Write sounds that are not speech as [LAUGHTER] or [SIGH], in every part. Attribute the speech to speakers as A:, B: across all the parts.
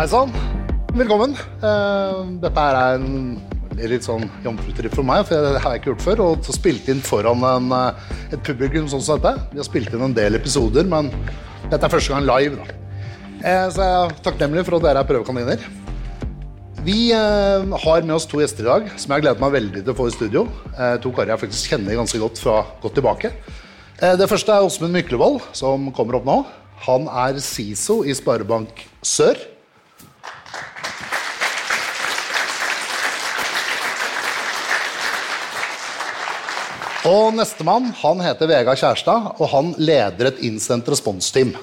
A: Hei sann. Velkommen. Eh, Dette er en litt sånn jomfrutripp for meg, for det har jeg ikke gjort før. Og så spilt inn foran en, eh, et publikum sånn som dette. Vi har spilt inn en del episoder, men dette er første gang live. da. Eh, Så jeg er takknemlig for at dere er prøvekaniner. Vi har med oss to gjester i dag som jeg har gledet meg veldig til å få i studio. To karer jeg faktisk kjenner ganske godt fra godt tilbake. Det første er Åsmund Myklevold, som kommer opp nå. Han er SISO i Sparebank Sør. Og nestemann han heter Vegard Kjærstad, og han leder et innsendt response-team.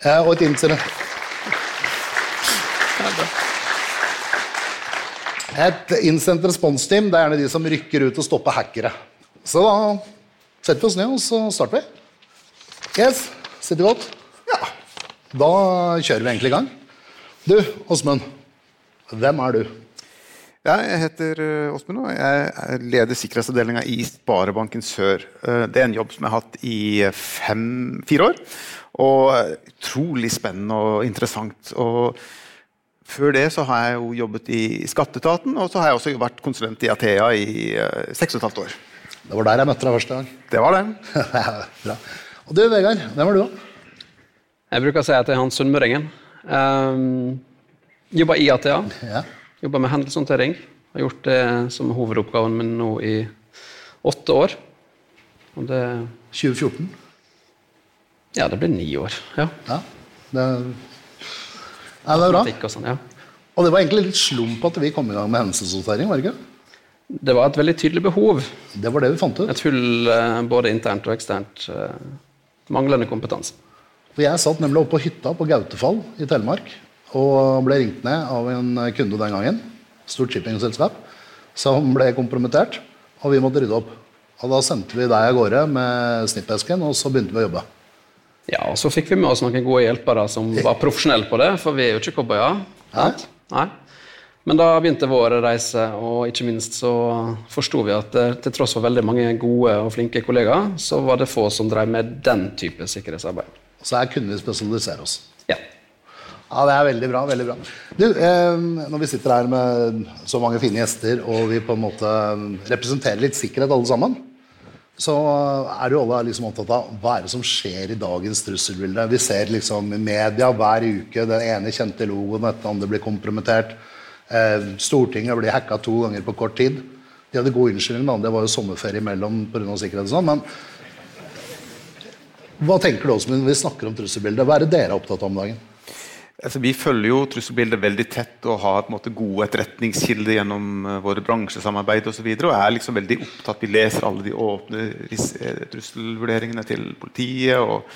A: Eh, og et innsendt Et innsendt response-team det er gjerne de som rykker ut og stopper hackere. Så da setter vi oss ned, og så starter vi. Yes, sitter godt? Ja. Da kjører vi egentlig i gang. Du, Åsmund. Hvem er du?
B: Ja, jeg heter eh, Åsmund, og jeg leder sikkerhetsavdelinga i Sparebanken Sør. Eh, Det er en jobb som jeg har hatt i eh, fem, fire år. Og utrolig spennende og interessant. Og før det så har jeg jo jobbet i Skatteetaten, og så har jeg også vært konsulent i Athea i seks og et halvt år.
A: Det var der jeg møtte deg første gang.
B: Det var det. [LAUGHS]
A: Bra. Og du, Vegard. Hvem var du, da?
C: Jeg bruker å si at jeg er han sunnmøringen. Um, jobber i Athea.
A: Ja.
C: Jobber med hendelseshåndtering. Har gjort det som hovedoppgaven min nå i åtte år. Og det
A: 2014.
C: Ja, det blir ni år. Ja.
A: Ja. Det, Nei, det er bra.
C: Og, sånn, ja.
A: Og det var egentlig litt slump at vi kom i gang med hendelseshåndtering, var det ikke?
C: Det var et veldig tydelig behov.
A: Det var det vi fant ut.
C: Et hull eh, både internt og eksternt. eh, Manglende kompetanse.
A: For jeg satt nemlig oppe på hytta på Gautefall i Telemark og ble ringt ned av en kunde den gangen. Stort shippingselskap. Som ble kompromittert, og vi måtte rydde opp. Og da sendte vi deg av gårde med snippesken, og så begynte vi å jobbe.
C: Ja, og så fikk vi med oss noen gode hjelpere som var profesjonelle på det, for vi er jo ikke cowboyer. Ja. Nei. Men da begynte vår reise, og ikke minst så forsto vi at eh, til tross for veldig mange gode og flinke kollegaer, så var det få som drev med den type sikkerhetsarbeid.
A: Så her kunne vi spesialisere oss.
C: Ja.
A: Det er veldig bra. veldig bra. Du, eh, Når vi sitter her med så mange fine gjester, og vi på en måte representerer litt sikkerhet alle sammen, så er jo alle liksom opptatt av hva er det som skjer i dagens trusselbilde. Vi ser liksom i media hver uke den ene kjente logoen etter den andre blir kompromittert. Eh, Stortinget blir hacka to ganger på kort tid. De hadde god unnskyldning, da. det var jo sommerferie imellom pga. sikkerhet og sånn. Men hva tenker du også når vi snakker om trusselbildet? Hva er det dere er opptatt av om dagen?
B: Altså, vi følger jo trusselbildet veldig tett og har på en måte, gode etterretningskilder gjennom uh, våre bransjesamarbeid osv. Og, og er liksom veldig opptatt. Vi leser alle de åpne eh, trusselvurderingene til politiet og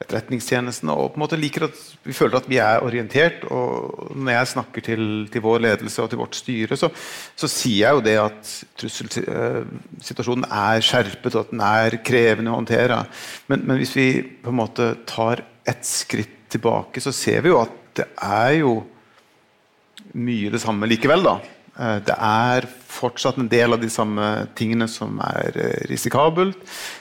B: etterretningstjenestene. Og på en måte liker at vi føler at vi er orientert. Og når jeg snakker til, til vår ledelse og til vårt styre, så, så sier jeg jo det at trusselsituasjonen er skjerpet og at den er krevende å håndtere. Men, men hvis vi på en måte tar et skritt tilbake, så ser vi jo at det er jo mye det samme likevel. da. Eh, Det er fortsatt en del av de samme tingene som er eh, risikabelt.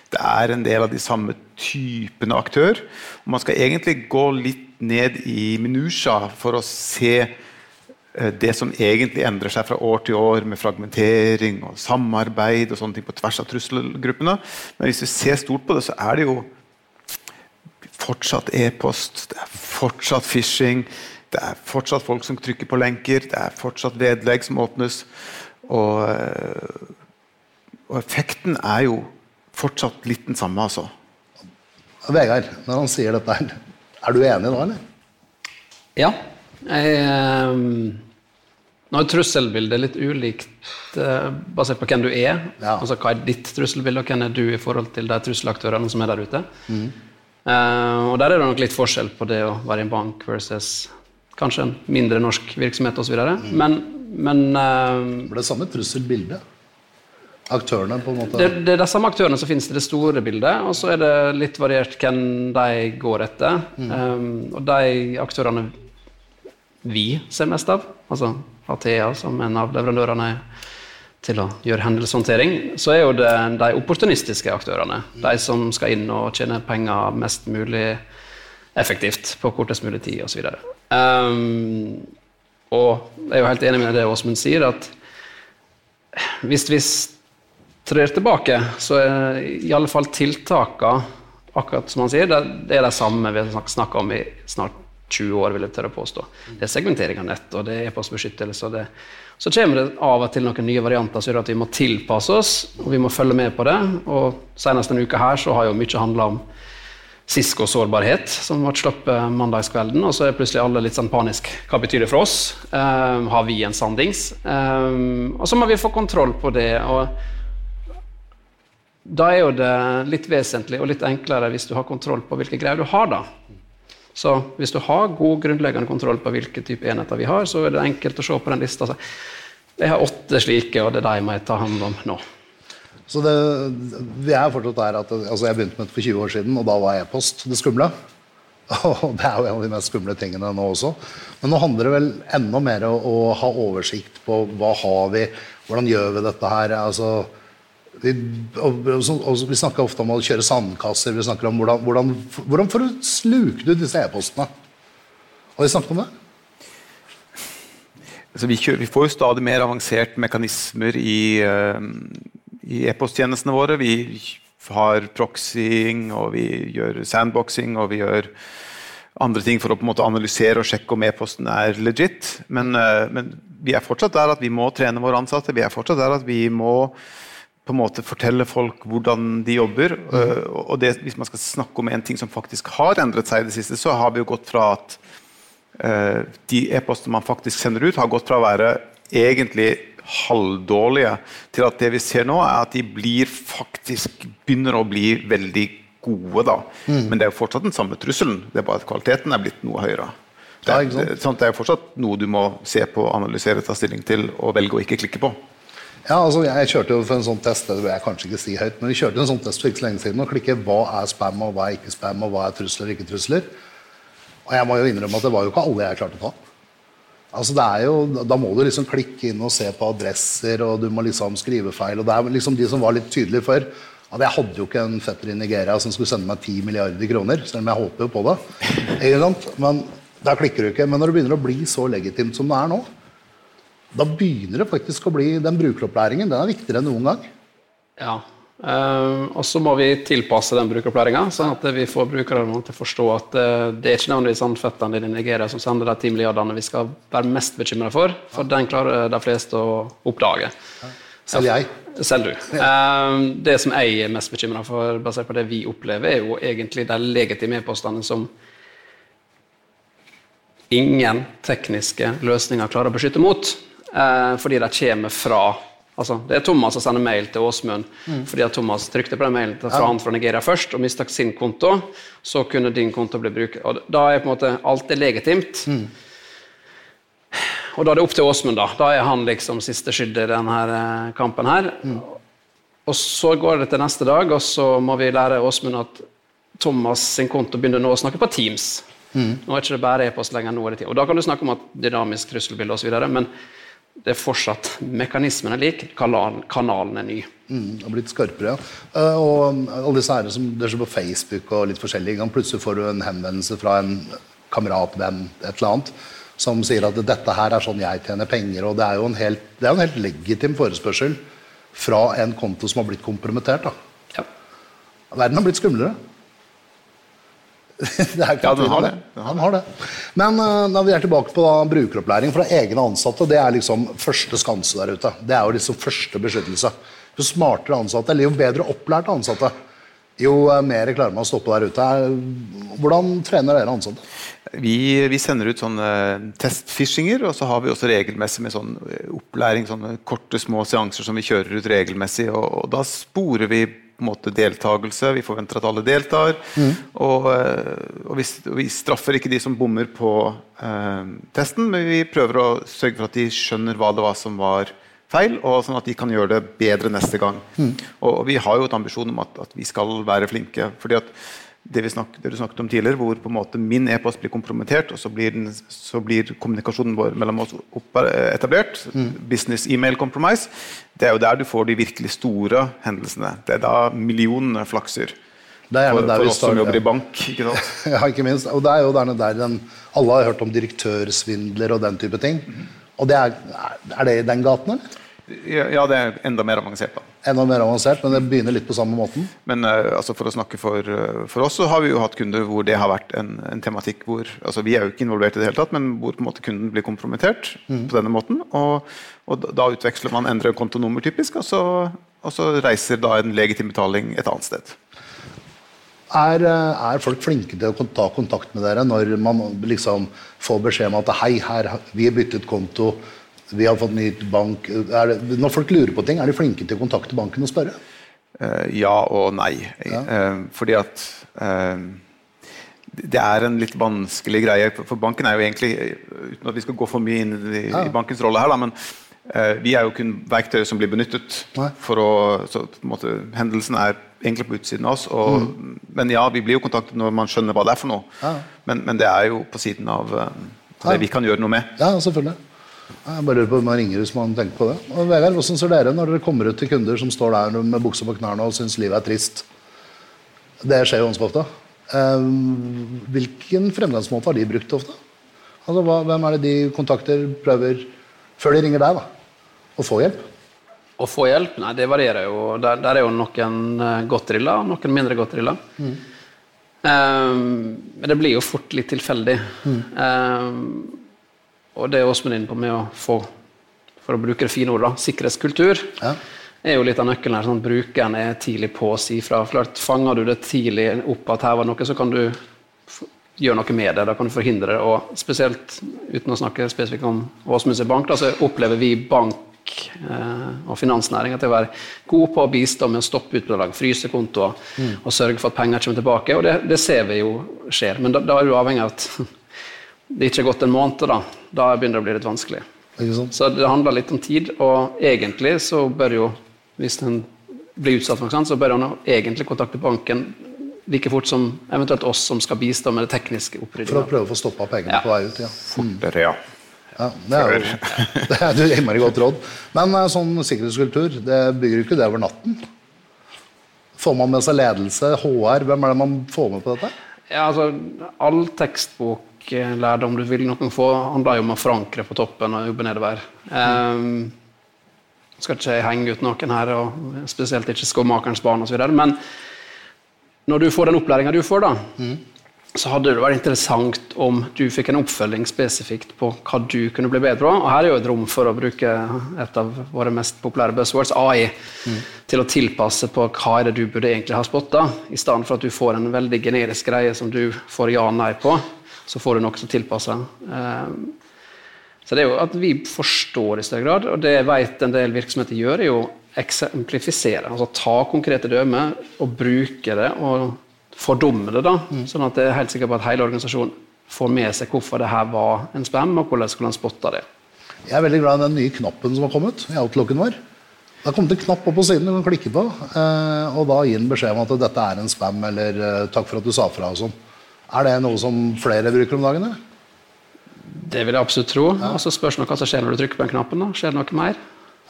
B: Det er en del av de samme typene aktør. Og man skal egentlig gå litt ned i minusja for å se eh, det som egentlig endrer seg fra år til år, med fragmentering og samarbeid og sånne ting på tvers av trusselgruppene. Men hvis vi ser stort på det, så er det jo fortsatt e-post, det er fortsatt phishing, det er fortsatt folk som trykker på lenker, det er fortsatt vedlegg som åpnes. Og, eh, og effekten er jo fortsatt litt den samme, altså.
A: Vegard, når han sier dette her, er du enig da, eller?
C: Ja. Jeg, ehm, nå er trusselbildet litt ulikt eh, basert på hvem du er.
A: Ja.
C: Altså Hva er ditt trusselbilde, og hvem er du i forhold til de trusselaktørene som er der ute. Eh, og Der er det nok litt forskjell på det å være i en bank versus kanskje en mindre norsk virksomhet osv. Mm. Men, men
A: uh, det er samme trusselbildet? Aktørene, på en måte.
C: det, det er de samme aktørene som finnes i det store bildet, og så er det litt variert hvem de går etter. Um, og de aktørene vi ser mest av, altså Athea som en av leverandørene til å gjøre hendelseshåndtering, så er jo det de opportunistiske aktørene. De som skal inn og tjene penger mest mulig effektivt på kortest mulig tid osv. Um, og jeg er jo helt enig med det Åsmund sier, at hvis vi trer tilbake, så er i alle fall tiltakene akkurat som han sier, det, er de samme vi har snakka om i snart 20 år, vil jeg tørre å påstå. Det er segmentering av nett, og det er e-postbeskyttelse. så kommer det av og til noen nye varianter som gjør at vi må tilpasse oss og vi må følge med på det. og Senest denne uka her så har jo mye handla om Cisco sårbarhet, som ble sluppet mandagskvelden. Og så er plutselig alle litt sånn panisk. Hva betyr det for oss? Um, har vi en sandings? Um, og så må vi få kontroll på det. og da er jo det litt vesentlig og litt enklere hvis du har kontroll på hvilke greier du har. da. Så hvis du har god grunnleggende kontroll på hvilke type enheter vi har, så er det enkelt å se på den lista. Jeg har åtte slike, og det er de jeg må ta hånd om nå.
A: Så det, vi er fortsatt der at altså Jeg begynte med det for 20 år siden, og da var e-post det skumle. [LAUGHS] Og det er jo en av de mest skumle tingene nå også. Men nå handler det vel enda mer om å ha oversikt på hva har vi, hvordan gjør vi dette her. altså vi, og, og, vi snakker ofte om å kjøre sandkasser. Vi snakker om hvordan, hvordan, hvordan får du slukt ut disse e-postene? Har vi snakket om det?
B: Altså, vi, kjører, vi, får jo stadig mer avanserte mekanismer i, uh, i e-posttjenestene våre. Vi har proxying, og vi gjør sandboxing, og vi gjør andre ting for å på en måte analysere og sjekke om e-posten er legit. Men, uh, men vi er fortsatt der at vi må trene våre ansatte. Vi er fortsatt der at vi må på en måte fortelle folk hvordan de jobber. Mm. og det, Hvis man skal snakke om en ting som faktisk har endret seg i det siste, så har vi jo gått fra at uh, de e-postene man faktisk sender ut, har gått fra å være egentlig halvdårlige til at det vi ser nå, er at de blir faktisk begynner å bli veldig gode. da. Mm. Men det er jo fortsatt den samme trusselen, det er bare at kvaliteten er blitt noe høyere. Det er, det, det er fortsatt noe du må se på, analysere, ta stilling til og velge å ikke klikke på.
A: Ja, altså Jeg kjørte jo for en sånn test det vil jeg kanskje ikke si høyt, men vi kjørte en sånn test for ikke så lenge siden og klikke hva er spam og hva er ikke spam, og hva er trusler og ikke trusler. Og jeg må jo innrømme at det var jo ikke alle jeg klarte å ta. Altså det er jo, Da må du liksom klikke inn og se på adresser, og du må liksom skrive feil. og Det er liksom de som var litt tydelige før. at Jeg hadde jo ikke en fetter i Nigeria som skulle sende meg 10 milliarder kroner, selv om jeg håper jo på det. Men da klikker du ikke. Men når det begynner å bli så legitimt som det er nå, da begynner det faktisk å bli Den brukeropplæringen den er viktigere enn noen gang.
C: Ja. Uh, og så må vi tilpasse den brukeropplæringa, sånn at vi får brukerne til å forstå at uh, det er ikke nødvendigvis anfettene i Nigeria som sender de ti milliardene vi skal være mest bekymra for, for den klarer de fleste å oppdage.
A: Selv jeg.
C: Selv du. Uh, det som jeg er mest bekymra for, basert på det vi opplever, er jo egentlig de legitime e-postene som ingen tekniske løsninger klarer å beskytte mot eh, fordi de kommer fra Altså, det er Thomas som sender mail til Åsmund mm. fordi at Thomas trykte på den mailen fra ja. han fra Nigeria først og mista sin konto. Så kunne din konto bli brukt. Og da er på en måte alt er legitimt. Mm. Og da er det opp til Åsmund. Da Da er han liksom siste skydd i denne eh, kampen her. Mm. Og så går det til neste dag, og så må vi lære Åsmund at Thomas sin konto begynner nå å snakke på Teams. Mm. Nå er det ikke bare e-post lenger. nå er det tid. Og Da kan du snakke om at dynamisk trusselbilde osv. Men det er fortsatt Mekanismen er lik, kanalen, er ny.
A: Mm, har blitt skarpere, ja. Uh, og um, alle disse her som det er på Facebook og litt forskjellig, plutselig får du en henvendelse fra en kamerat, venn, et eller annet, som sier at 'dette her er sånn jeg tjener penger'. og Det er jo en helt, det er en helt legitim forespørsel fra en konto som har blitt kompromittert. da. Ja. Verden har blitt skumlere. [LAUGHS]
B: ja, den har det.
A: Han har det. Men uh, når vi er tilbake på da, brukeropplæring fra egne ansatte, det er liksom første skanse der ute. Det er jo liksom første beskyttelse. Jo smartere ansatte, eller jo bedre opplærte ansatte, jo uh, mer klarer man å stoppe der ute. Hvordan trener dere ansatte?
B: Vi, vi sender ut sånne testfishinger, og så har vi også regelmessig med sånn eh, opplæring, sånne korte, små seanser som vi kjører ut regelmessig. og, og da sporer vi på en måte deltakelse. Vi forventer at alle deltar. Mm. Og, eh, og, vi, vi, straffer ikke de som bommer på eh, testen, men vi prøver å sørge for at de skjønner hva det var som var feil, og sånn at de kan gjøre det bedre neste gang. Mm. Og, og, vi har jo et ambisjon om at, at vi skal være flinke. fordi at det, vi snak, det, du snakket om tidligere, hvor på en måte min e-post blir kompromittert, og så blir, den, så blir kommunikasjonen vår mellom oss etablert. Mm. Business email compromise. Det er jo der du får de virkelig store hendelsene. Det er da millionene flakser.
A: Er
B: for, for oss som jobber i bank. ikke sant? [LAUGHS]
A: Ja, ikke minst. Og det er jo der, der den, Alle har hørt om direktørsvindler og den type ting. Og det er, er det i den gaten, eller?
B: Ja, ja, det er enda mer avansert. da.
A: Enda mer avansert, men det begynner litt på samme måten.
B: Men eh, altså for å snakke for, eh, for oss, så har vi jo hatt kunder hvor det har vært en, en tematikk hvor altså Vi er jo ikke involvert i det hele tatt, men hvor måte kunden blir kompromittert på denne måten. Og, og da- da utveksler man endrer kontonummer, typisk, og så, og så reiser da en legitim betaling et annet sted.
A: Er, eh, er folk flinke til å ta kontakt med dere når man liksom får beskjed om at hei, her, vi har byttet konto, vi har fått nytt bank det, Når folk lurer på ting, er de flinke til å kontakte banken og spørre?
B: Eh, ja og nei. Eh, fordi at eh, det er en litt vanskelig greie. For banken er jo egentlig Uten at vi skal gå for mye inn i, i bankens rolle her, da, men uh, vi er jo kun verktøy som blir benyttet.
A: Nei.
B: for å, så måte, Hendelsen er egentlig på utsiden av oss. Og, Men ja, vi blir jo kontaktet når man skjønner hva det er for noe.
A: Ja.
B: Men, men det er jo på siden av uh, det
A: Ja.
B: vi kan gjøre noe med.
A: Ja, selvfølgelig. Jeg bare lurer på man ringer hvis man tenker på det. Og Vegard, Hvordan ser dere når dere kommer ut til kunder som står der med buksa på knærne og syns livet er trist? Det skjer jo ganske ofte. Eh, hvilken fremgangsmåte har de brukt ofte? Altså, Hvem er det de kontakter, prøver, før de ringer deg, da? Og får hjelp?
C: Å få hjelp? Nei, det varierer jo. Der, der er jo noen eh, godt drilla, noen mindre godt drilla. Ehm, men det blir jo fort litt tilfeldig. Ehm, og det er Åsmund inne på med å få, for å bruke det fine ordet, sikkerhetskultur.
A: Ja.
C: er jo litt av nøkkelen her, sånn at brukeren er tidlig på å si fra. Klart, Fanger du det tidlig opp at her var noe, så kan du gjøre noe med det. Da kan du forhindre det. Og spesielt, uten å snakke spesifikt om Åsmunds bank, da, så opplever vi bank eh, og finansnæring at det å være god på å bistå med å stoppe utbetaling, fryse kontoer og sørge for at penger kommer tilbake. Og det, det ser vi jo skjer. Men da, da er du avhengig av at det ikke er gått en måned. Da Da begynner det å bli litt vanskelig.
A: Ikke sant?
C: Så det handler litt om tid, og egentlig så bør jo, hvis en blir utsatt for noe sånt, så bør han jo egentlig kontakte banken like fort som eventuelt oss som skal bistå med det tekniske
A: For å prøve å få stoppa pengene
C: Ja.
A: på vei ut. ja.
B: Fortere, ja.
A: Ja, det er jo [LAUGHS] det er et innmari godt råd. Men eh, sånn sikkerhetskultur, det bygger jo ikke det over natten. Får man med seg ledelse, HR, hvem er det man får med på dette?
C: Ja, altså, all tekstboklærdom du vil noen få, handler jo om å forankre på toppen og jobbe nedover. Um, skal ikke henge ut noen her, og spesielt ikke skomakerens barn osv., men når du får den opplæringa du får, da, så hadde det vært interessant om du fikk en oppfølging spesifikt på hva du kunne bli bedre på. Og her er jo et rom for å bruke et av våre mest populære buzzwords, AI, til å tilpasse på hva er det du burde egentlig ha spotta, i stedet for at du får en veldig generisk greie som du får ja og nei på. Så får du noe som tilpasser. Um, så det er jo at vi forstår i større grad, og det jeg vet en del virksomheter gjør, er jo eksemplifisere. Altså ta konkrete dømmer og bruke det og fordumme det. da, Sånn at jeg er helt sikker på at hele organisasjonen får med seg hvorfor det her var en spam, og hvordan skulle han spotte det.
A: Jeg er veldig glad i den nye knappen som har kommet i outlooken vår. Det har kommet en knapp opp på siden du kan klikke på, eh, og da gir en beskjed om at dette er en spam, eller eh, takk for at du sa fra og sånn. Er det noe som flere bruker om dagen? eller?
C: Det vil jeg absolutt tro. Og så spørs det hva som skjer når du trykker på den knappen. da. Skjer det noe mer?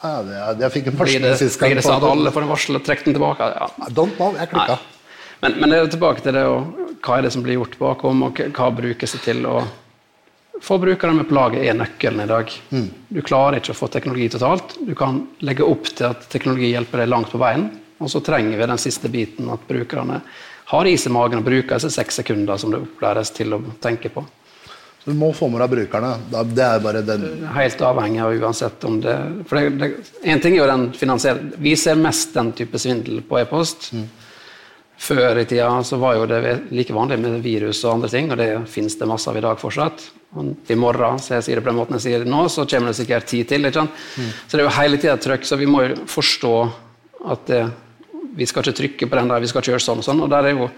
A: Ja, det, jeg fikk en
C: varsel
A: sist gang.
C: blir det sånn at alle får en varsel og trekker den tilbake? Ja.
A: Don't know, jeg klikka.
C: Men, men det er tilbake til det, og hva er det som blir gjort bakom, og hva brukes det til? å Få brukere med på laget er nøkkelen i dag. Du klarer ikke å få teknologi totalt. Du kan legge opp til at teknologi hjelper deg langt på veien, og så trenger vi den siste biten, at brukerne har is i magen og bruker disse seks sekunder som det opplæres til å tenke på.
A: Så du må få med deg brukerne. Det er bare den
C: Helt avhengig av uansett om det For det, det, en ting er jo den finansielle Vi ser mest den type svindel på e-post. Før i tida så var jo det like vanlig med virus og andre ting, og det finnes det masse av i dag fortsatt. Og I morgen, så jeg sier det på den måten jeg sier det nå, så kommer det sikkert ti til. ikke sant? Så det er jo hele tida trøkk, så vi må jo forstå at det, vi skal ikke trykke på den der, vi skal ikke gjøre sånn og sånn. og der er jo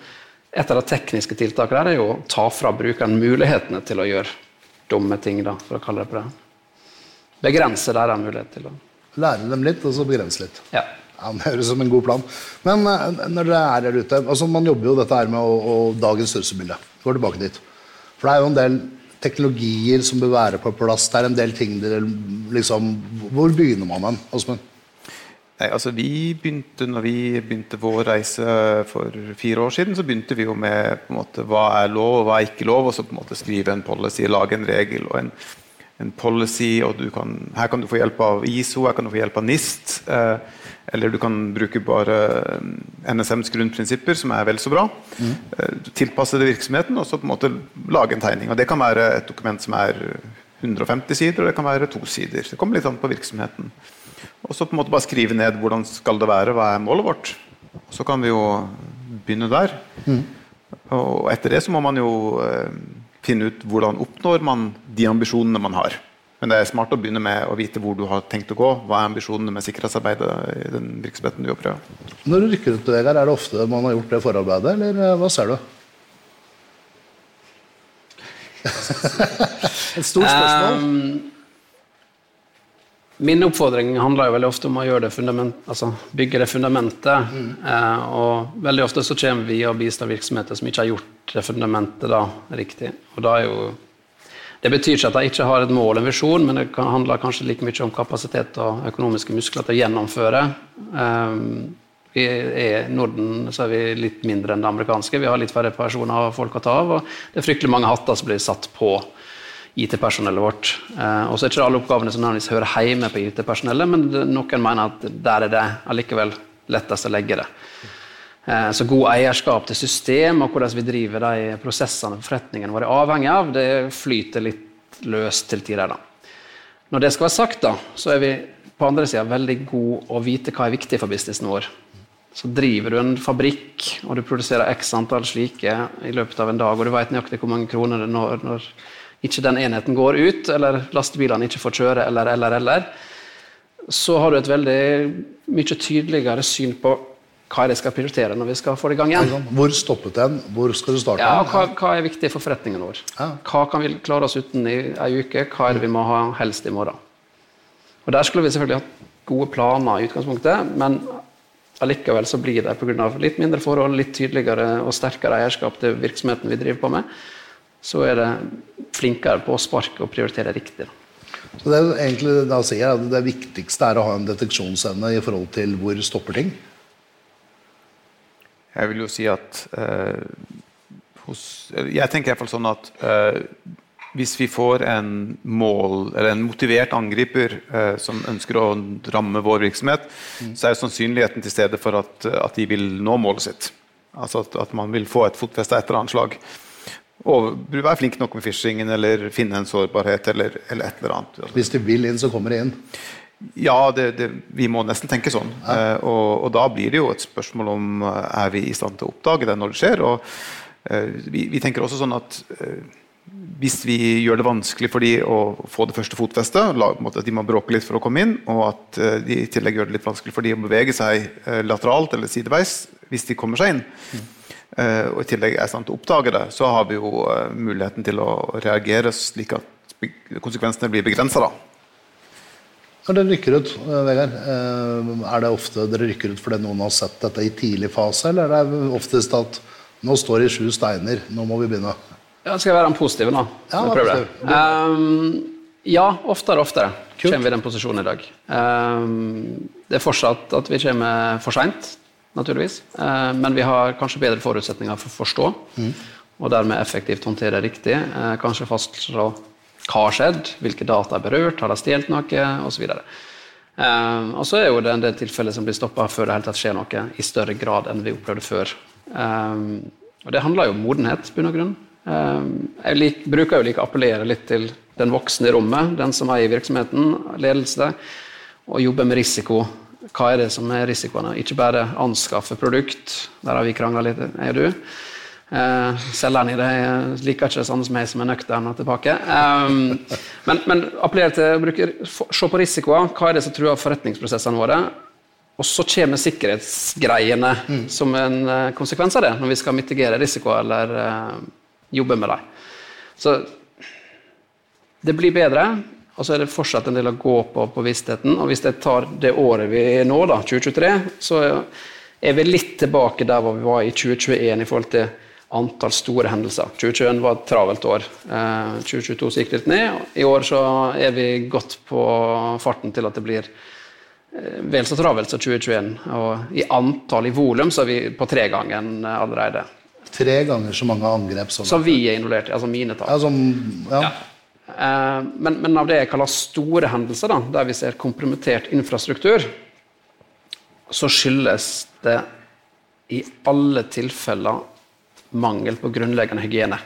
C: Et av de tekniske tiltakene der er jo å ta fra brukeren mulighetene til å gjøre dumme ting, da, for å kalle det på det. Begrense der en mulighet til å
A: Lære dem litt, og så begrense litt.
C: Ja.
A: Ja, Det høres som en god plan. Men eh, når dere er der ute altså Man jobber jo dette her med å, å dagens størrelsesbilde. Går tilbake dit. For det er jo en del teknologier som bør være på plass. Det er en del ting dere liksom Hvor begynner man hen, Åsmund?
B: Nei, altså Vi begynte når vi begynte vår reise for fire år siden, så begynte vi jo med på en måte, hva er lov og hva er ikke lov, og så på en måte skrive en policy, lage en regel og en, en policy. og kan, Her kan du få hjelp av ISO, her kan du få hjelp av NIST. Eh, eller du kan bruke bare eh, NSMs grunnprinsipper, som er vel så bra. Mm. Eh, tilpasse det virksomheten og så på en måte lage en tegning. og Det kan være et dokument som er 150 sider, og det kan være to sider. Det kommer litt an på virksomheten. Og så på en måte bare skrive ned hvordan skal det være, hva er målet vårt. Så kan vi jo begynne der. Mm. Og etter det så må man jo eh, finne ut hvordan oppnår man de ambisjonene man har. Men det er smart å begynne med å vite hvor du har tenkt å gå. Hva er ambisjonene med sikkerhetsarbeidet i den virksomheten du jobber i?
A: Når du rykker ut, Vegard, er det ofte man har gjort det forarbeidet, eller eh, hva ser du? [LAUGHS] Et stort spørsmål. Um,
C: Min oppfordring handler jo veldig ofte om å gjøre det altså bygge det fundamentet. Mm. Eh, og veldig ofte så kommer vi og bistår virksomheter som ikke har gjort det fundamentet da riktig. Og da er jo, det betyr ikke at de ikke har et mål, en visjon, men det handler kanskje like mye om kapasitet og økonomiske muskler til å gjennomføre. Eh, vi er Norden så er vi litt mindre enn det amerikanske. Vi har litt færre personer og folk å ta av. Og det er fryktelig mange hatter som blir satt på IT-personellet vårt. Eh, og så er ikke alle oppgavene som nødvendigvis hører hjemme på IT-personellet, men noen mener at der er det allikevel lettest å legge det. Eh, så god eierskap til system og hvordan vi driver de prosessene og forretningene våre er avhengig av, det flyter litt løst til tider. da. Når det skal være sagt, da, så er vi på andre sida veldig gode å vite hva er viktig for businessen vår. Så driver du en fabrikk og du produserer x antall slike i løpet av en dag, og du vet nøyaktig hvor mange kroner det når, når ikke den enheten går ut, eller lastebilene ikke får kjøre, eller, eller, eller, så har du et veldig mye tydeligere syn på hva er det jeg skal prioritere når vi skal få det i gang igjen.
A: Hvor stoppet den? Hvor skal du starte?
C: Ja, hva, hva er viktig for forretningen vår? Hva kan vi klare oss uten i ei uke? Hva er det vi må ha helst i morgen? Og Der skulle vi selvfølgelig hatt gode planer i utgangspunktet, men allikevel så blir det pga. litt mindre forhold, litt tydeligere og sterkere eierskap til virksomheten vi driver på med, så er det flinkere på å sparke og prioritere riktig.
A: Så det er egentlig da sier jeg at det viktigste er å ha en deteksjonsevne i forhold til hvor stopper ting?
B: Jeg vil jo si at eh, hos, Jeg tenker i hvert fall sånn at eh, hvis vi får en mål, eller en motivert angriper eh, som ønsker å ramme vår virksomhet, mm. så er sannsynligheten til stede for at, at, de vil nå målet sitt. Altså at, at man vil få et fotfeste etter anslag Og være flink nok med phishingen eller finne en sårbarhet eller, eller, et eller annet.
A: Hvis de vil inn, så kommer de inn?
B: Ja, det, det, vi må nesten tenke sånn. Ja. Eh, og, og, da blir det jo et spørsmål om uh, er vi i stand til å oppdage det når det skjer. og eh, vi, vi, tenker også sånn at eh, hvis vi gjør det vanskelig for de å få det første fotfestet, at de må bråke litt for å komme inn, og at uh, de i tillegg gjør det litt vanskelig for de å bevege seg lateralt eller sideveis hvis de kommer seg inn, mm Eh, og i tillegg er i stand til å oppdage det, så har vi jo eh, muligheten til å reagere slik at konsekvensene blir begrensa.
A: Når dere rykker ut, eh, Vegard, er det ofte dere rykker ut fordi noen har sett dette i tidlig fase, eller er det oftest at nå står det sju steiner, nå må vi begynne?
C: Ja, skal jeg være den positive, da? Ja, positiv. um, ja oftere og oftere Kult. kommer vi i den posisjonen i dag. Um, det er fortsatt at vi kommer for seint naturligvis. Eh, men vi har kanskje bedre forutsetninger for å forstå, mm. og dermed effektivt håndtere riktig. Uh, kanskje fastslå hva har skjedd, hvilke data er berørt, har de stjålet noe, osv. Uh, og så er jo det en del tilfeller som blir stoppa før det hele tatt skjer noe, i større grad enn vi opplevde før. Um, og det handler jo om modenhet, bunn og grunn. Um, jeg lik, bruker jo like å appellere litt til den voksne i rommet, den som er i virksomheten, ledelse, og jobber med risiko hva er det som er risikoene? Ikke bare anskaffe produkt, der har vi krangla litt, jeg og du. Eh, selgeren i det liker ikke det samme som meg, som er nøktern og tilbake. Um, men, men appellere til å bruke, se på risikoer. Hva er det som truer forretningsprosessene våre? Og så kommer sikkerhetsgreiene mm. som en uh, konsekvens av det, når vi skal mitigere risiko eller uh, jobbe med dem. Så det blir bedre. Og så er det fortsatt en del å gå på på vissheten. Og hvis jeg tar det året vi er nå, da, 2023, så er vi litt tilbake der hvor vi var i 2021 i forhold til antall store hendelser. 2021 var et travelt år. 2022 så gikk litt ned. I år så er vi godt på farten til at det blir eh, vel så travelt som 2021. Og i antall, i volum, så er vi på tregangen allerede.
A: Tre ganger så mange angrep som
C: Som vi er involvert i. Altså mine tall.
A: ja, ja.
C: Eh, Men, men av det jeg kaller store hendelser, da, der vi ser kompromittert infrastruktur, så skyldes det i alle tilfeller mangel på grunnleggende hygiene.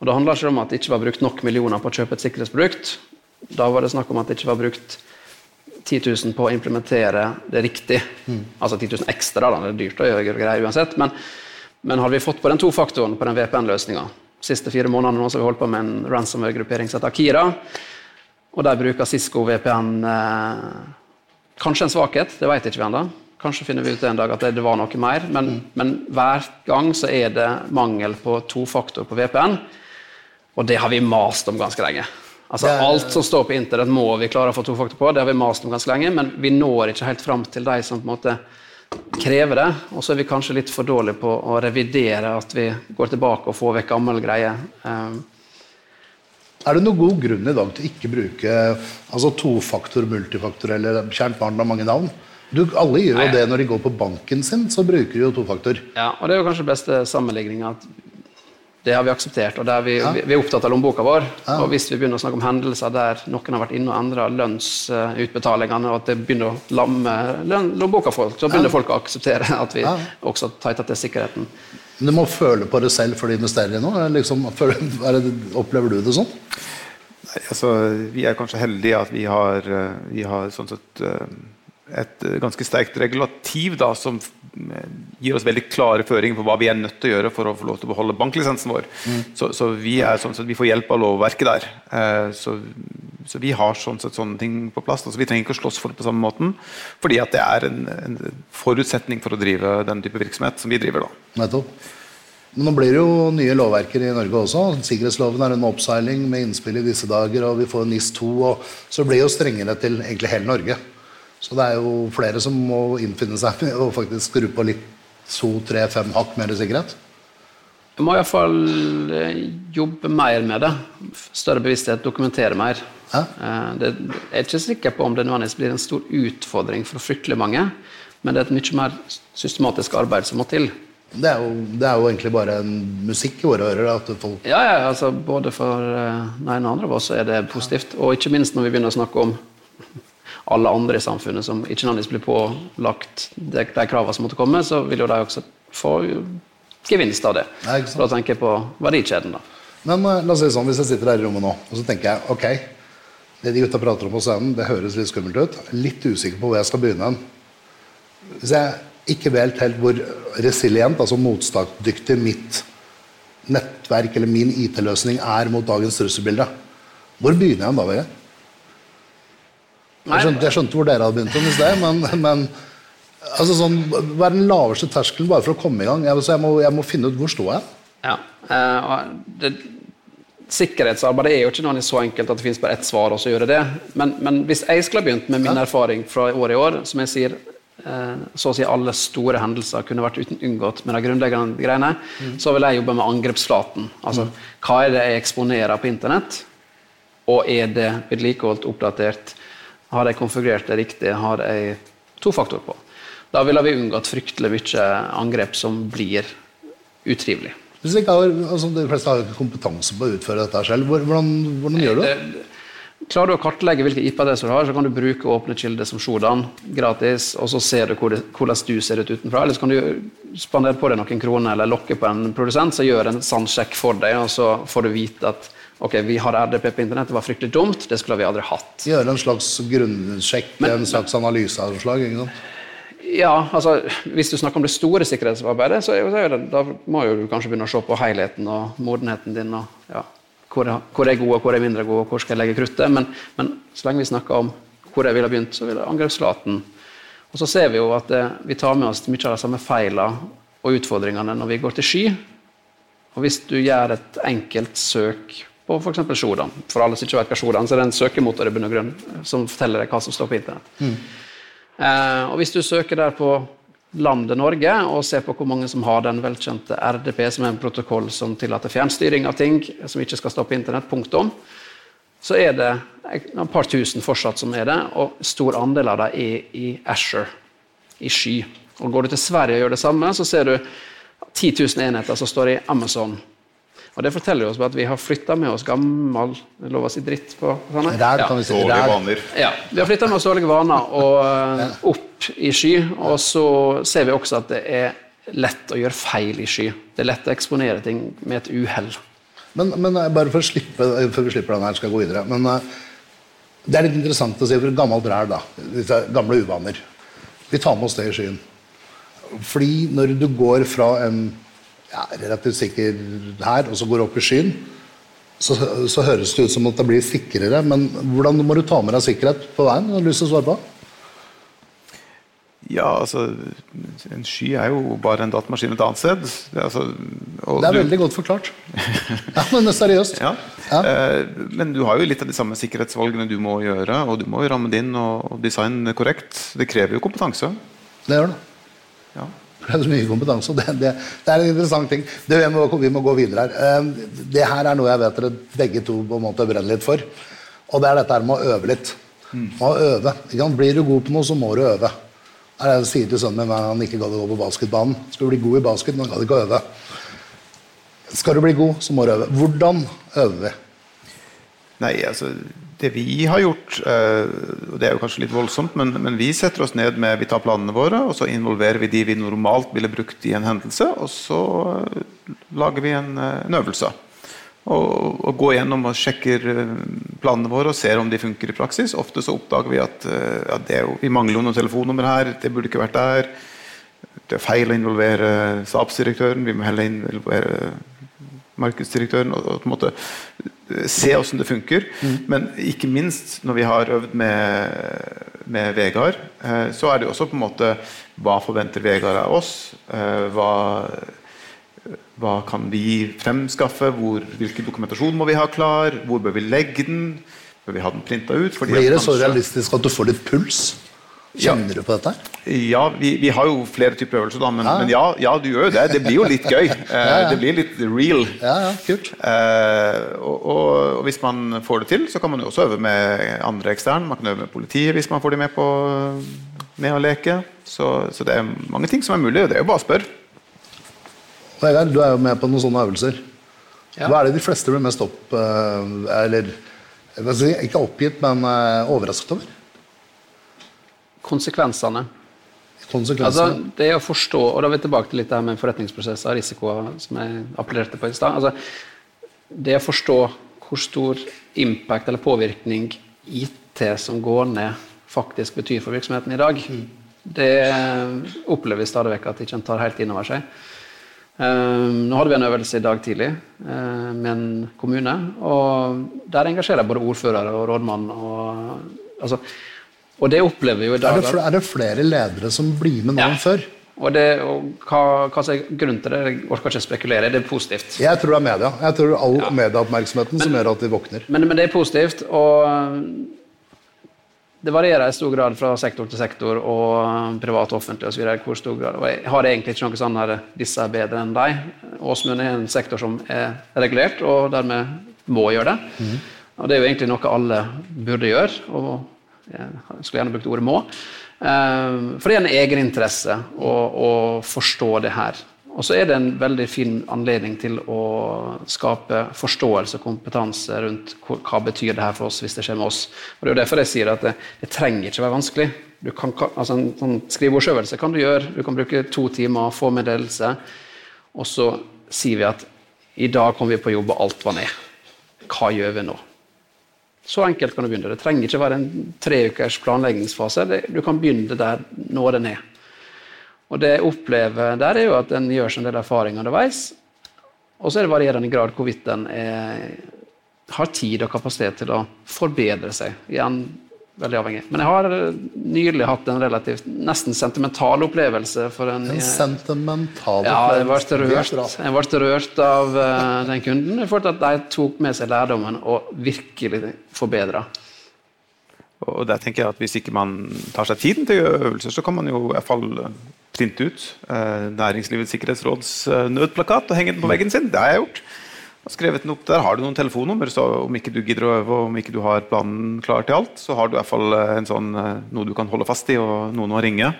C: Og Det handler ikke om at det ikke var brukt nok millioner på å kjøpe et sikkerhetsprodukt. Da var det snakk om at det ikke var brukt 10 000 på å implementere det riktig. Altså 10 000 ekstra, da. det er dyrt å gjøre greier uansett. Men, men hadde vi fått på den to faktoren på den VPN-løsninga siste fire månedene nå, så har vi holdt på med en ransomware-gruppering som heter Akira. Og der bruker Cisco VPN eh, kanskje en svakhet, det vet ikke vi ennå. Kanskje finner vi ut en dag at det, var noe mer. Men, men hver gang så er det mangel på to faktorer på VPN. Og det har vi mast om ganske lenge. Altså
A: er-
C: Alt som står på internett, må vi klare å få to faktorer på. Det har vi mast om ganske lenge, men vi når ikke helt fram til de som på en måte krever det. Og så er vi kanskje litt for dårlige på å revidere at vi går tilbake og får vekk gammel greie. Um,
A: Er det noen god grunn i dag til ikke bruke altså tofaktor, multifaktor eller kjært barn har mange navn? Du, alle gjør jo det når de går på banken sin, så bruker de jo tofaktor.
C: Ja, og det er jo kanskje beste sammenligninga at det har vi akseptert. og der vi,
A: Ja.
C: vi, er opptatt av lommeboka vår.
A: Ja.
C: Og hvis vi begynner å snakke om hendelser der noen har vært inne og endra lønnsutbetalingene, og at det begynner å lamme lommeboka folk, så begynner folk å akseptere at vi
A: Ja.
C: også tighter til sikkerheten.
A: Men du må føle på det selv før du investerer i noe. Liksom, er opplever du det sånn?
B: Nei, altså, vi er kanskje heldige at vi har, eh, vi har sånn sett eh, et eh, ganske sterkt regulativ da, som eh, gir oss veldig klare føringer på hva vi er nødt til å gjøre for å få lov til å beholde banklisensen vår. Så, så vi er sånn vi får hjelp av lovverket der. Eh, så, så vi har sånn sett sånne ting på plass. Altså, vi trenger ikke å slåss for det på samme måten, fordi at det er en, en forutsetning for å drive den type virksomhet som vi driver. da.
A: Nettopp. Men nå blir det jo nye lovverker i Norge også. Sikkerhetsloven er under oppseiling med innspill i disse dager, og vi får NIS 2, og så blir det jo strengere til egentlig hele Norge. Så det er jo flere som må innfinne seg med å faktisk skru på litt to, tre, fem hakk mer sikkerhet.
C: Jeg må iallfall jobbe mer med det. Større bevissthet, dokumentere mer.
A: Ja.
C: Eh, Det, jeg er ikke sikker på om det nødvendigvis blir en stor utfordring for fryktelig mange, men det er et mye mer systematisk arbeid som må til.
A: Det er jo, det er jo egentlig bare en musikk i våre ører. At folk
C: Ja, ja, altså Både for eh, den ene og andre av oss er det positivt. Og ikke minst når vi begynner å snakke om alle andre i samfunnet som ikke nødvendigvis blir pålagt de, de kravene som måtte komme, så vil jo de også få gevinst av det. Nei, da tenker jeg på verdikjeden. da.
A: Men eh, la oss si sånn, hvis jeg sitter her i rommet nå, og så tenker jeg ok, det de gutta prater om på scenen, det høres litt skummelt ut. Litt usikker på hvor jeg skal begynne. Hvis jeg ikke vet helt hvor resilient, altså motstandsdyktig, mitt nettverk eller min IT-løsning er mot dagens trusselbilde, hvor begynner jeg da, Vegard? Jeg skjønte, jeg skjønte hvor dere hadde begynt om det men, men altså sånn, hva er den laveste terskelen bare for å komme i gang? Jeg, jeg, må, jeg må finne ut hvor står jeg.
C: Ja. eh, og det, Sikkerhetsarbeid er jo ikke noe så enkelt at det finnes bare ett svar, og så gjøre det. Men, men hvis jeg skulle ha begynt med min erfaring fra år i år, som jeg sier eh, så å si alle store hendelser kunne vært uten unngått med de grunnleggende greiene, så vil jeg jobbe med angrepsflaten. Altså, hva er det jeg eksponerer på internett? Og er det vedlikeholdt, oppdatert? Har jeg konfigurert det riktig? Har jeg tofaktor på? Da ville vi unngått fryktelig mye angrep som blir utrivelig.
A: Hvis ikke har, altså De fleste har ikke kompetanse på å utføre dette selv. Hvordan, hvordan gjør du det?
C: Det- Klarer du å kartlegge hvilke IP-adresser du har, så kan du bruke åpne kilder som Sjodan gratis, og så ser du hvordan du ser ut utenfra. Eller så kan du spandere på deg noen kroner eller lokke på en produsent som gjør en sann sjekk for deg, og så får du vite at ok, vi har RDP på internett, det var fryktelig dumt, det skulle vi aldri hatt.
A: Gjøre en slags grunnsjekk, en slags analyse av noe slag? ikke sant?
C: Ja, altså, Hvis du snakker om det store sikkerhetsarbeidet, så det, da må du kanskje begynne å se på helheten og modenheten din. og ja, hvor, er- hvor er gode, hvor er mindre gode, og hvor skal jeg legge kruttet. Men, men så lenge vi snakker om hvor jeg ville begynt, så vil jeg angrepsflaten. Og så ser vi jo at eh, vi tar med oss mye av de samme feilene og utfordringene når vi går til sky. Og hvis du gjør et enkelt søk på f.eks. Shodan For alle som ikke vet hva Shodan så er det en søkemotor i bunn og grunn som forteller deg hva som står på internett. Eh, og hvis du søker der på landet Norge og ser på hvor mange som har den velkjente RDP, som er en protokoll som tillater fjernstyring av ting som ikke skal stå på internett, punktum, så er det et par tusen fortsatt som er det, og stor andel av dem er i Asher, i sky. Og Går du til Sverige og gjør det samme, så ser du 10 000 enheter som står i Amazon. Og Det forteller oss at vi har flytta med oss gammel lov å si dritt på sånne.
A: Der, kan vi si.
B: Dårlige vaner.
C: Ja, Vi har flytta med oss dårlige vaner og eh, opp i sky. Og så ser vi også at det er lett å gjøre feil i sky. Det er lett å eksponere ting med et uhell.
A: Men, men eh, bare for å slippe, før vi slipper den her, skal jeg gå videre. Men eh, det er litt interessant å si for gammelt ræl, da. Disse gamle uvaner. Vi tar med oss det i skyen. Fordi når du går fra en ja, relativt sikker her, og så går opp i skyen, så, så høres det ut som at det blir sikrere. Men hvordan må du ta med deg sikkerhet på veien? Har du lyst til å svare på?
B: Ja, altså En sky er jo bare en datamaskin et annet sted. Altså,
A: Det er
B: du-
A: veldig godt forklart. [LAUGHS] Ja, men er seriøst.
B: Ja.
A: Ja.
B: Eh, men du har jo litt av de samme sikkerhetsvalgene du må gjøre, og du må jo ramme det inn og, og designe korrekt. Det krever jo kompetanse.
A: Det gjør det. Det er så mye kompetanse. og Det, det, det er en interessant ting. Det, vi, må, vi må gå videre her. Eh, Det her er noe jeg vet dere begge to på en måte brenner litt for. Og det er dette her med å øve litt. Å øve. Blir du god på noe, så må du øve. Det er det jeg sier til sønnen min når han ikke gadd å gå på basketbanen. Skal du bli god i basket, men han gadd ikke å øve. Skal du bli god, så må du øve. Hvordan øver vi?
B: Nei, altså Det vi har gjort, eh, og det er jo kanskje litt voldsomt, men, men vi setter oss ned med Vi tar planene våre, og så involverer vi de vi normalt ville brukt i en hendelse, og så eh, lager vi en, eh, en øvelse. Og, og går gjennom og sjekker planene våre og ser om de funker i praksis. Ofte så oppdager vi at, ja, jo, vi mangler jo noen telefonnummer her, det burde ikke vært der. Det er feil å involvere stabsdirektøren, vi må heller involvere markedsdirektøren og, og på en måte eh, se hvordan det funker. Men ikke minst når vi har øvd med, med Vegard, eh, så er det jo også på en måte Hva forventer Vegard av oss? Eh, hva, hva kan vi fremskaffe? Hvor, hvilken dokumentasjon må vi ha klar? Hvor bør vi legge den? Bør vi ha den printa ut?
A: Blir
B: det
A: det så realistisk at du får litt puls? Kjenner du på dette?
B: Ja, vi, vi har jo flere typer øvelser, da, men
A: Ja.
B: men ja, ja, du gjør jo det. Det blir jo litt gøy. [LAUGHS] Eh,
A: ja.
B: Det blir litt real.
A: Ja, ja, kult.
B: Eh, og, og, og hvis man får det til, så kan man jo også øve med andre eksterne. Man kan øve med politiet hvis man får de med på med å leke. Så, så det er mange ting som er mulig, og det er jo bare å spørre.
A: Vegard, du er jo med på noen sånne øvelser.
C: Ja.
A: Hva er det de fleste blir mest opp... eh, Eller jeg si, ikke oppgitt, men eh, overrasket over?
C: Konsekvensene. Altså, det å forstå, og da er vi tilbake til litt det her med forretningsprosesser risikoer som jeg appellerte på i stad. Altså, det å forstå hvor stor impact eller påvirkning IT som går ned, faktisk betyr for virksomheten i dag, det opplever vi stadig vekk at ikke en tar helt inn over seg. Um, nå hadde vi en øvelse i dag tidlig uh, med en kommune. og Der engasjerer både ordførere og rådmann. Og, altså, og det opplever vi jo i dag.
A: er, det, flere, er det flere ledere som blir med nå
C: Ja.
A: enn før?
C: og, det, og hva, hva er grunnen til det, jeg orker ikke spekulere. Det er positivt.
A: Jeg tror det er media. Jeg tror all medieoppmerksomheten som gjør at de våkner.
C: Men, men det er positivt. Og det varierer i stor grad fra sektor til sektor og privat og offentlig osv. hvor stor grad. Og jeg har egentlig ikke noe sånn her disse er bedre enn deg. Åsmund er en sektor som er regulert, og dermed må gjøre det. Og det er jo egentlig noe alle burde gjøre. og jeg skulle gjerne brukt ordet 'må'. Eh, For det er en egeninteresse å, å forstå det her. Og så er det en veldig fin anledning til å skape forståelse og kompetanse rundt hva, betyr det her for oss hvis det skjer med oss. Og Det er jo derfor jeg sier at det, det trenger ikke være vanskelig. Du kan- altså En sånn skrivebordsøvelse kan du gjøre. Du kan bruke to timer, få med ledelse, og så sier vi at i dag kom vi på jobb, og alt var ned. Hva gjør vi nå? Så enkelt kan du begynne. Det trenger ikke være en tre ukers planleggingsfase. Du kan begynne der nå det er. Og det jeg opplever der, er jo at en gjør seg en del erfaring underveis. Og så er det varierende grad hvorvidt en har tid og kapasitet til å forbedre seg. Igjen veldig avhengig. Men jeg har eh, nylig hatt en relativt nesten sentimental opplevelse for en
A: En sentimental
C: ja, jeg ble
A: opplevelse. Det
C: rørt, jeg ble rørt av uh, den kunden. Jeg følte at de tok med seg lærdommen og virkelig forbedra.
B: Og der tenker jeg at Hvis ikke man tar seg tiden til å gjøre øvelser, så kan man jo i hvert fall eh, printe ut eh, Næringslivets sikkerhetsråds eh, nødplakat og henge den på veggen sin. Det har jeg gjort. Skrevet den opp Der har du noen telefonnummer, så om ikke du gidder å øve, og om ikke du har planen klar til alt, så har du i hvert fall eh, en sånn, eh, noe du kan holde fast i, og noen å ringe.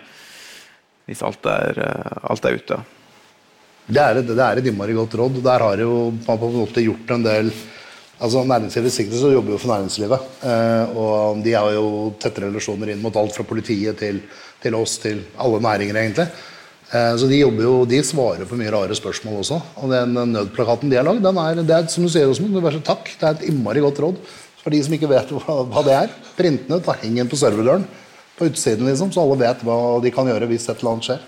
B: Hvis alt er, eh, alt er ute.
A: Det er, det er et innmari godt råd. Der har jo man på en måte gjort en del altså Næringslivets sikkerhet jobber jo for næringslivet. Og de har jo tette relasjoner inn mot alt fra politiet til, til oss, til alle næringer, egentlig. Eh, så de jo, de svarer på mye rare spørsmål også. Og den nødplakaten de har lagd, den er, det er som du sier, Osmund, takk. Det er et innmari godt råd for de som ikke vet hva, hva det er. Print den ut, heng den på serverdøren på utsiden, liksom, så alle vet hva de kan gjøre hvis et eller annet skjer.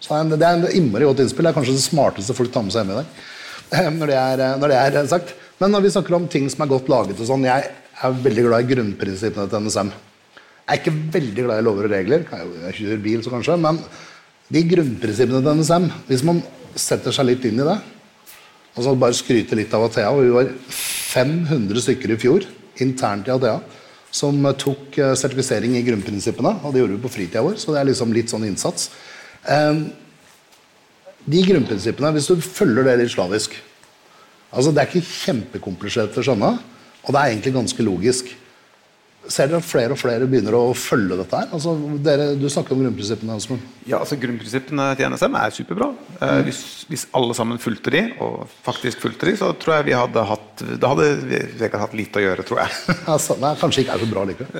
A: Så det er en innmari godt innspill. Det er kanskje det smarteste folk tar med seg hjemme i dag. Når det, er, når det er sagt. Men når vi snakker om ting som er godt laget og sånn, Jeg er veldig glad i grunnprinsippene til NSM. Jeg er ikke veldig glad i lover og regler. Jeg kjører bil, så kanskje. Men de grunnprinsippene til NSM, hvis man setter seg litt inn i det og så bare skryter litt av Athea, Vi var 500 stykker i fjor internt i Athea som tok eh, sertifisering i grunnprinsippene. Og det gjorde vi på fritida vår, så det er liksom litt sånn innsats. Ehm, de grunnprinsippene, hvis du følger det litt slavisk altså Det er ikke kjempekomplisert å skjønne, og det er egentlig ganske logisk. Ser dere at flere og flere begynner å følge dette her? Altså, dere, du snakker om grunnprinsippene. Osmund.
B: Ja, altså Grunnprinsippene til NSM er superbra. Eh, mm. hvis, hvis, alle sammen fulgte de, og faktisk fulgte de, så tror jeg vi hadde hatt Da hadde vi sikkert hatt lite å gjøre, tror jeg. [LAUGHS]
A: altså, nei, kanskje ikke er så bra likevel.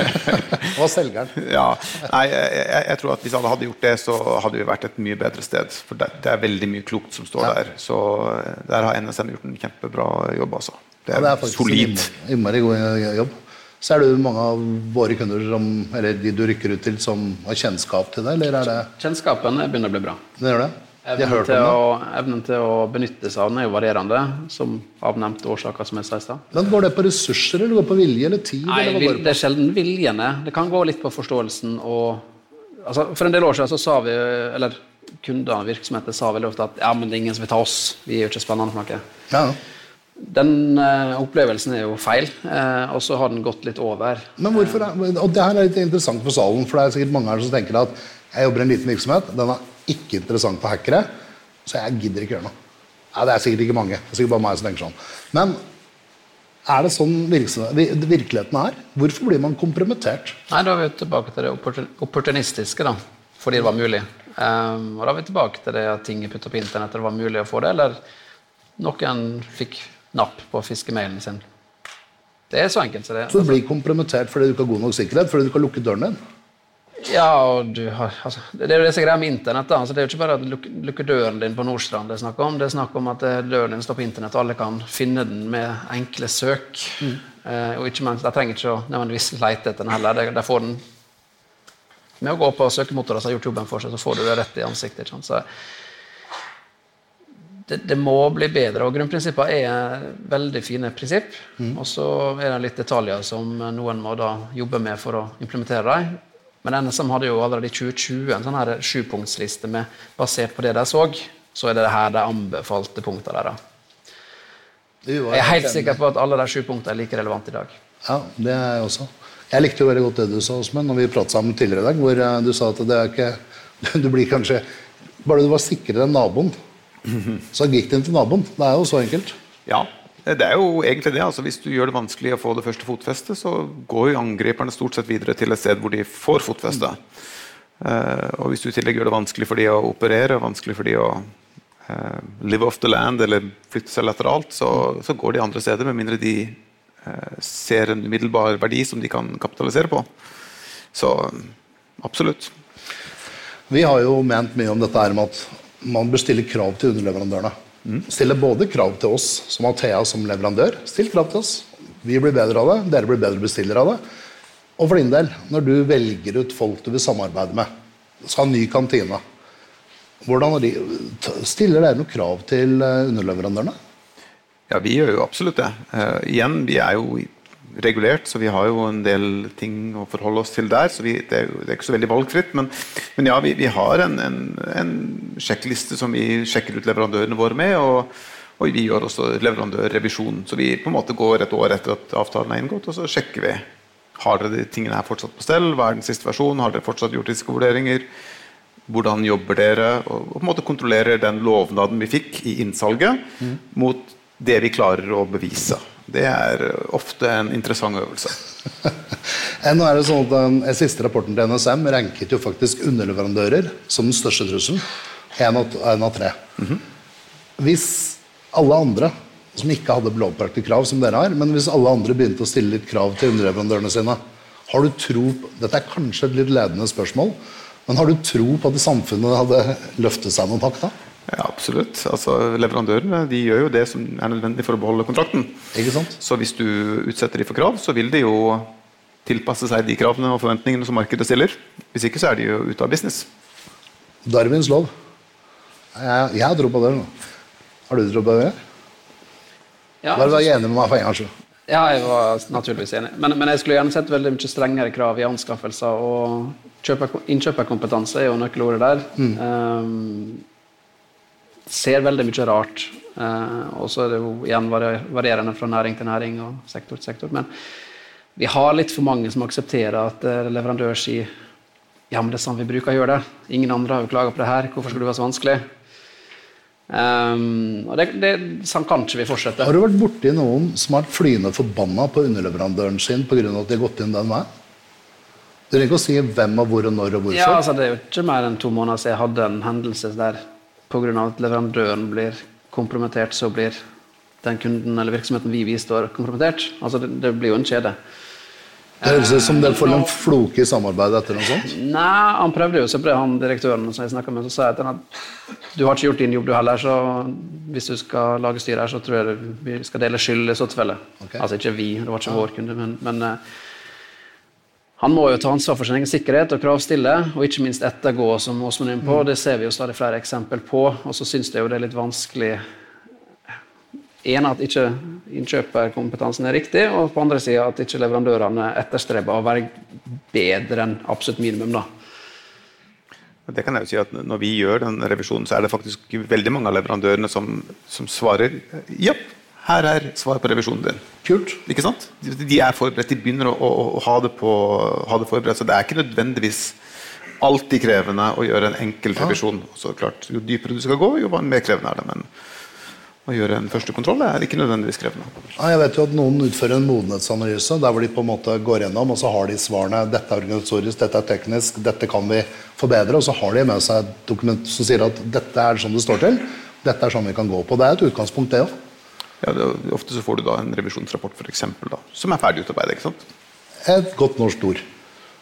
A: [LAUGHS] og selgeren.
B: Ja, nei, jeg, jeg, tror at hvis alle hadde gjort det, så hadde vi vært et mye bedre sted. For det, det er veldig mye klokt som står ja. der. Så eh, der har NSM gjort en kjempebra jobb, altså. Det er, ja, det er faktisk solid.
A: Innmari god jobb så er det mange av våre kunder som, eller de du rykker ut til, som har kjennskap til det? eller er det...
C: Kjennskapen begynner å bli bra.
A: Det gjør det?
C: Evnen til, å, evnen til, å, benytte seg av den er jo varierende, som av nevnte årsaker. som jeg sa i sted.
A: Men Går det på ressurser, eller går det på vilje eller tid?
C: Nei,
A: eller
C: vil, Det er sjelden viljene. Det kan gå litt på forståelsen og altså, For en del år siden så sa vi, eller kunder og virksomheter sa veldig ofte at ja, men det er ingen som vil ta oss. Vi er jo ikke spennende for noe.
A: Ja
C: den uh, opplevelsen er jo feil, uh, og så har den gått litt over.
A: Men hvorfor, og Det her er litt interessant for salen, for det er sikkert mange her som tenker at jeg jobber i en liten virksomhet, den er ikke interessant for hackere, så jeg gidder ikke gjøre noe. Nei, det er sikkert ikke mange. det er sikkert bare meg som tenker sånn. Men er det sånn virkeligheten er? Hvorfor blir man kompromittert?
C: Nei, Da er vi tilbake til det opportunistiske, da, fordi det var mulig. Um, og da er vi tilbake til det at ting er putta på internett, og det var mulig å få det. eller noen fikk napp på fiskemailen sin. Det er så enkelt. Så, det,
A: så du blir kompromittert fordi du ikke har god nok sikkerhet? Fordi du ikke har lukket døren din?
C: Ja, og du har, altså, Det er jo det som er greia med Internett. da, altså, Det er jo ikke bare å luk lukke, døren din på Nordstrand. Det er snakk om Det er snakk om at eh, døren din står på Internett, og alle kan finne den med enkle søk. Mm. Eh, og ikke minst, De trenger ikke å nødvendigvis lete etter den heller. De, de får den med å gå på søkemotorer som har gjort jobben for seg, så får du det rett i ansiktet. Ikke sant? Så det, det, må bli bedre. og Grunnprinsippene er veldig fine prinsipp. Mm. Og så er det litt detaljer som noen må da jobbe med for å implementere dem. Men NSM hadde jo allerede i 2020 en sånn her sjupunktsliste basert på det de så. Så er det her de anbefalte punktene der. Jeg er helt sikker på at alle de sju punktene er like relevante i dag.
A: Ja, det er jeg også. Jeg likte jo veldig godt det du sa, Åsmund, når vi pratet sammen tidligere i dag, hvor eh, du sa at det er ikke [LAUGHS] Du blir kanskje Bare du var sikrere enn naboen, [CLEARS THROAT] så gikk den til naboen. Det er jo så enkelt.
B: Ja, det er jo egentlig det. altså Hvis du gjør det vanskelig å få det første fotfestet, så går jo angriperne stort sett videre til et sted hvor de får fotfeste. Uh, og hvis du i tillegg gjør det vanskelig for de å operere, vanskelig for de å uh, live off the land eller flytte seg lateralt, så, så, går de andre steder, med mindre de uh, ser en umiddelbar verdi som de kan kapitalisere på. Så absolutt.
A: Vi har jo ment mye om dette her med at man bør stille krav til underleverandørene. Mm. Stille både krav til oss som Athea som leverandør. Still krav til oss. Vi blir bedre av det, dere blir bedre bestillere av det. Og for din del, når du velger ut folk du vil samarbeide med, skal ha ny kantine hvordan de, Stiller dere noen krav til eh, underleverandørene?
B: Ja, vi gjør jo absolutt det. Uh, igjen, vi er jo regulert, så vi har jo en del ting å forholde oss til der. så vi, det, er, det, er, ikke så veldig valgfritt. Men, men ja, vi, vi har en, en, en, sjekkliste som vi sjekker ut leverandørene våre med. Og, og vi gjør også leverandørrevisjon. Så vi på en måte går et år etter at avtalen er inngått, og så sjekker vi. Har dere de tingene her fortsatt på stell? Hva er den siste versjonen? Har dere fortsatt gjort risikovurderinger? Hvordan jobber dere? Og, på en måte kontrollerer den lovnaden vi fikk i innsalget, mm. mot det vi klarer å bevise. Det er ofte en interessant øvelse. [LAUGHS]
A: Nå er det sånn at Den siste rapporten til NSM ranket jo faktisk underleverandører som den største trusselen. Én av tre. Mm -hmm. Hvis alle andre som ikke hadde lovpraktiske krav, som dere har, men hvis alle andre begynte å stille litt krav til underleverandørene sine, har du tro på, Dette er kanskje et litt ledende spørsmål, men har du tro på at samfunnet hadde løftet seg noen hakk da?
B: Ja, absolutt. Altså, leverandørene de gjør jo det som er nødvendig for å beholde kontrakten.
A: Ikke sant?
B: Så hvis du utsetter dem for krav, så vil de jo tilpasse seg de kravene og forventningene som markedet stiller. Hvis ikke så er de jo ute av business.
A: Darwins lov. Jeg, jeg har tro på det. Har du tro på det? Ja, Bare vær enig med meg for en gangs skyld.
C: Ja, jeg var naturligvis enig. Men, men, jeg skulle gjerne sett veldig mye strengere krav i anskaffelser. og Innkjøperkompetanse er jo nøkkelordet der. Mm. Um, ser veldig mye rart. Uh, og så er det jo igjen varierende fra næring til næring og sektor til sektor. Men vi har litt for mange som aksepterer at uh, leverandør sier ja, men det er sånn vi bruker å gjøre det. Ingen andre har jo klaga på det her. Hvorfor skulle det være så vanskelig? Um, og det, det, Sånn kan ikke vi fortsette.
A: Har du vært borti noen som har vært flyende forbanna på underleverandøren sin pga. at de har gått inn den veien? Du trenger ikke å si hvem og hvor og når og hvorfor.
C: Ja, altså Det er jo ikke mer enn to måneder siden jeg hadde en hendelse der pga. at leverandøren blir kompromittert, så blir den kunden eller virksomheten vi bistår, kompromittert. Altså det, det blir jo en kjede.
A: Det høres ut som det får en floke i samarbeidet etter noe sånt?
C: Nei, han prøvde jo, så ble han direktøren som jeg med, så sa jeg til han at du har ikke gjort din jobb du heller, så hvis du skal lage styre her, så tror jeg vi skal dele skyld i så tilfelle. Okay. Altså ikke vi, det var ikke vår kunde, men, men uh, han må jo ta ansvar for sin egen sikkerhet og kravstille, og ikke minst ettergå, som Åsmund er inne på. Mm. Det ser vi jo stadig flere eksempel på. Og så syns jeg jo det er litt vanskelig en, at ikke innkjøperkompetansen er riktig, og på andre sida at ikke leverandørene etterstreber å være bedre enn absolutt minimum. da.
B: Det kan jeg jo si at Når vi gjør den revisjonen, så er det faktisk veldig mange av leverandørene som, som svarer ja, her er svar på revisjonen din.
A: Kult.
B: Ikke sant? De er forberedt, de begynner å, å, å ha, det på, ha, det forberedt. Så det er ikke nødvendigvis alltid krevende å gjøre en enkel revisjon. Så klart, Jo dypere du skal gå, jo mer krevende er det. men å gjøre en første kontroll er ikke nødvendigvis krevende.
A: Ja, jeg vet jo at Noen utfører en modenhetsanalyse der hvor de på en måte går gjennom og så har de svarene. Dette er organisatorisk, dette er teknisk, dette kan vi forbedre. Og så har de med seg et dokument som sier at dette er sånn det står til. Dette er sånn vi kan gå på. Det er et utgangspunkt, det òg.
B: Ja, ofte så får du da en revisjonsrapport for eksempel, da, som er ferdig utarbeidet. ikke sant?
A: Et godt norsk ord.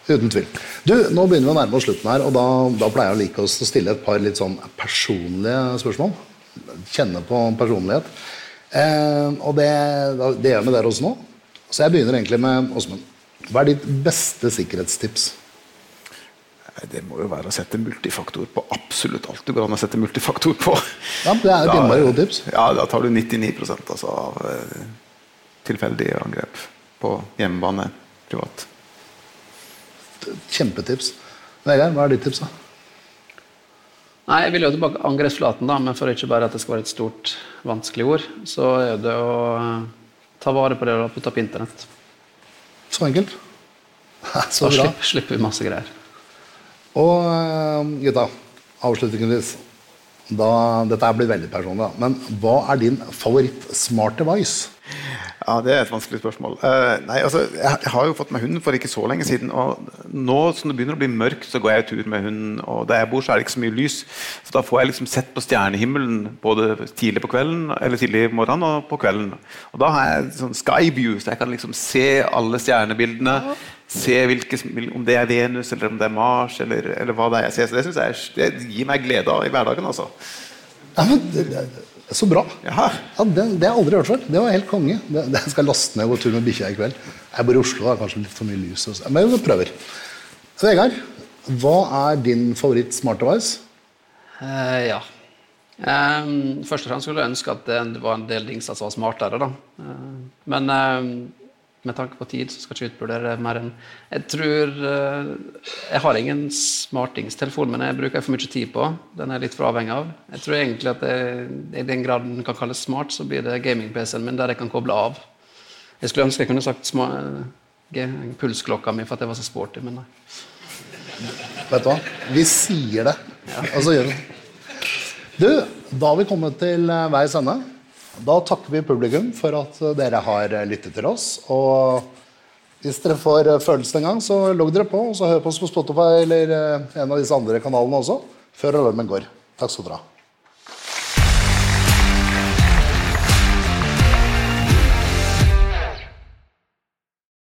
A: Uten tvil. Du, Nå begynner vi å nærme oss slutten her, og da, da pleier jeg å like oss å stille et par litt sånn personlige spørsmål kjenne på personlighet. Eh, og det, det gjør vi der også nå. Så jeg begynner egentlig med Åsmund. Hva er ditt beste sikkerhetstips?
B: Det må jo være å sette multifaktor på absolutt alt det går an å sette multifaktor på.
A: Ja, Det er da, tips.
B: Ja, Da tar du 99% altså, av eh, tilfeldige angrep på hjemmebane privat.
A: Kjempetips. Vegard, hva er ditt tips? da?
C: Nei, Jeg vil jo tilbake angrepsflaten, da, men for ikke bare at det skal være et stort, vanskelig ord, så er det å eh, ta vare på det du har putta på internett.
A: Så enkelt. [LAUGHS]
C: Så da slipper, slipper vi masse greier.
A: Og eh, gutta, avslutningsvis da, Dette blir veldig personlig, da. men hva er din favoritt-smart device?
B: Ja, Det er et vanskelig spørsmål. Uh, nei, altså, jeg, jeg, har jo fått meg hund for ikke så lenge siden. og Nå som det begynner å bli mørkt, så går jeg tur med hunden. og Der jeg bor, så er det ikke så mye lys. Så da får jeg liksom sett på stjernehimmelen både tidlig på kvelden, eller tidlig i morgenen og på kvelden. Og Da har jeg sånn skyview, så jeg kan liksom se alle stjernebildene. Se hvilke, om det er Venus, eller om det er Mars, eller, eller hva det er jeg ser. Så det, jeg, det gir meg glede av i hverdagen. altså.
A: Ja, men det, det så bra. Ja, det, det, har jeg aldri hørt før. Det var helt konge. Det, det jeg skal laste ned og gå tur med bikkja i kveld. Jeg bor i Oslo, det er kanskje litt for mye lys. Men vi prøver. Vegard, hva er din favoritt-smart-device?
C: Uh, ja. Um, først og fremst skulle jeg ønske at det var en del dingser som var smartere. Da. Uh, men um, med tanke på tid så skal jeg ikke utvurdere mer enn Jeg tror uh, Jeg har ingen smartingstelefon, men jeg bruker for mye tid på. Den er jeg litt for avhengig av. Jeg tror egentlig at jeg, i den grad den kan kalles smart, så blir det gaming-PC-en min der jeg kan koble av. Jeg skulle ønske jeg kunne sagt pulsklokka mi for at jeg var så sporty, men nei.
A: Vet du hva? Vi sier det, og så gjør det. Du, da har vi kommet til uh, veis ende. Da takker vi publikum for at dere har lyttet til oss. Og hvis dere får følelsen en gang, så logg dere på, og så hør på oss på Spotify eller en av disse andre kanalene også, før alarmen går. Takk skal dere ha.